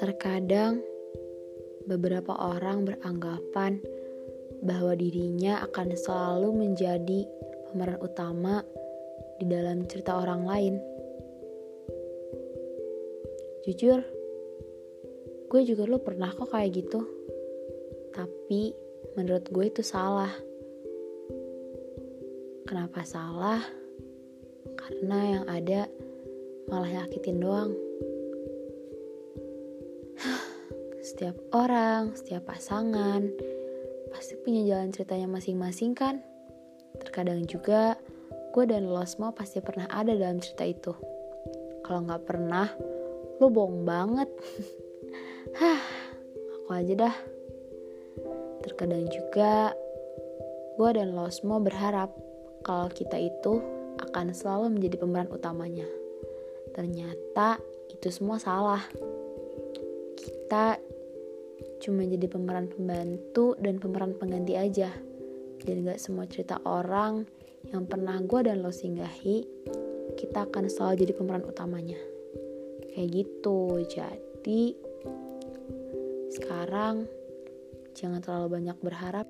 Terkadang, beberapa orang beranggapan bahwa dirinya akan selalu menjadi pemeran utama di dalam cerita orang lain. Jujur, gue juga lo pernah kok kayak gitu. Tapi menurut gue itu salah. Kenapa salah? Karena yang ada malah nyakitin doang. Setiap orang, setiap pasangan, pasti punya jalan ceritanya masing-masing kan? Terkadang juga gue dan lo semua pasti pernah ada dalam cerita itu. Kalau nggak pernah, lo bohong banget. Hah, aku aja dah. Terkadang juga gue dan lo semua berharap kalau kita itu akan selalu menjadi pemeran utamanya. Ternyata itu semua salah. Kita cuma jadi pemeran pembantu dan pemeran pengganti aja. Dan gak semua cerita orang yang pernah gue dan lo singgahi, kita akan selalu jadi pemeran utamanya. Kayak gitu, jadi sekarang jangan terlalu banyak berharap.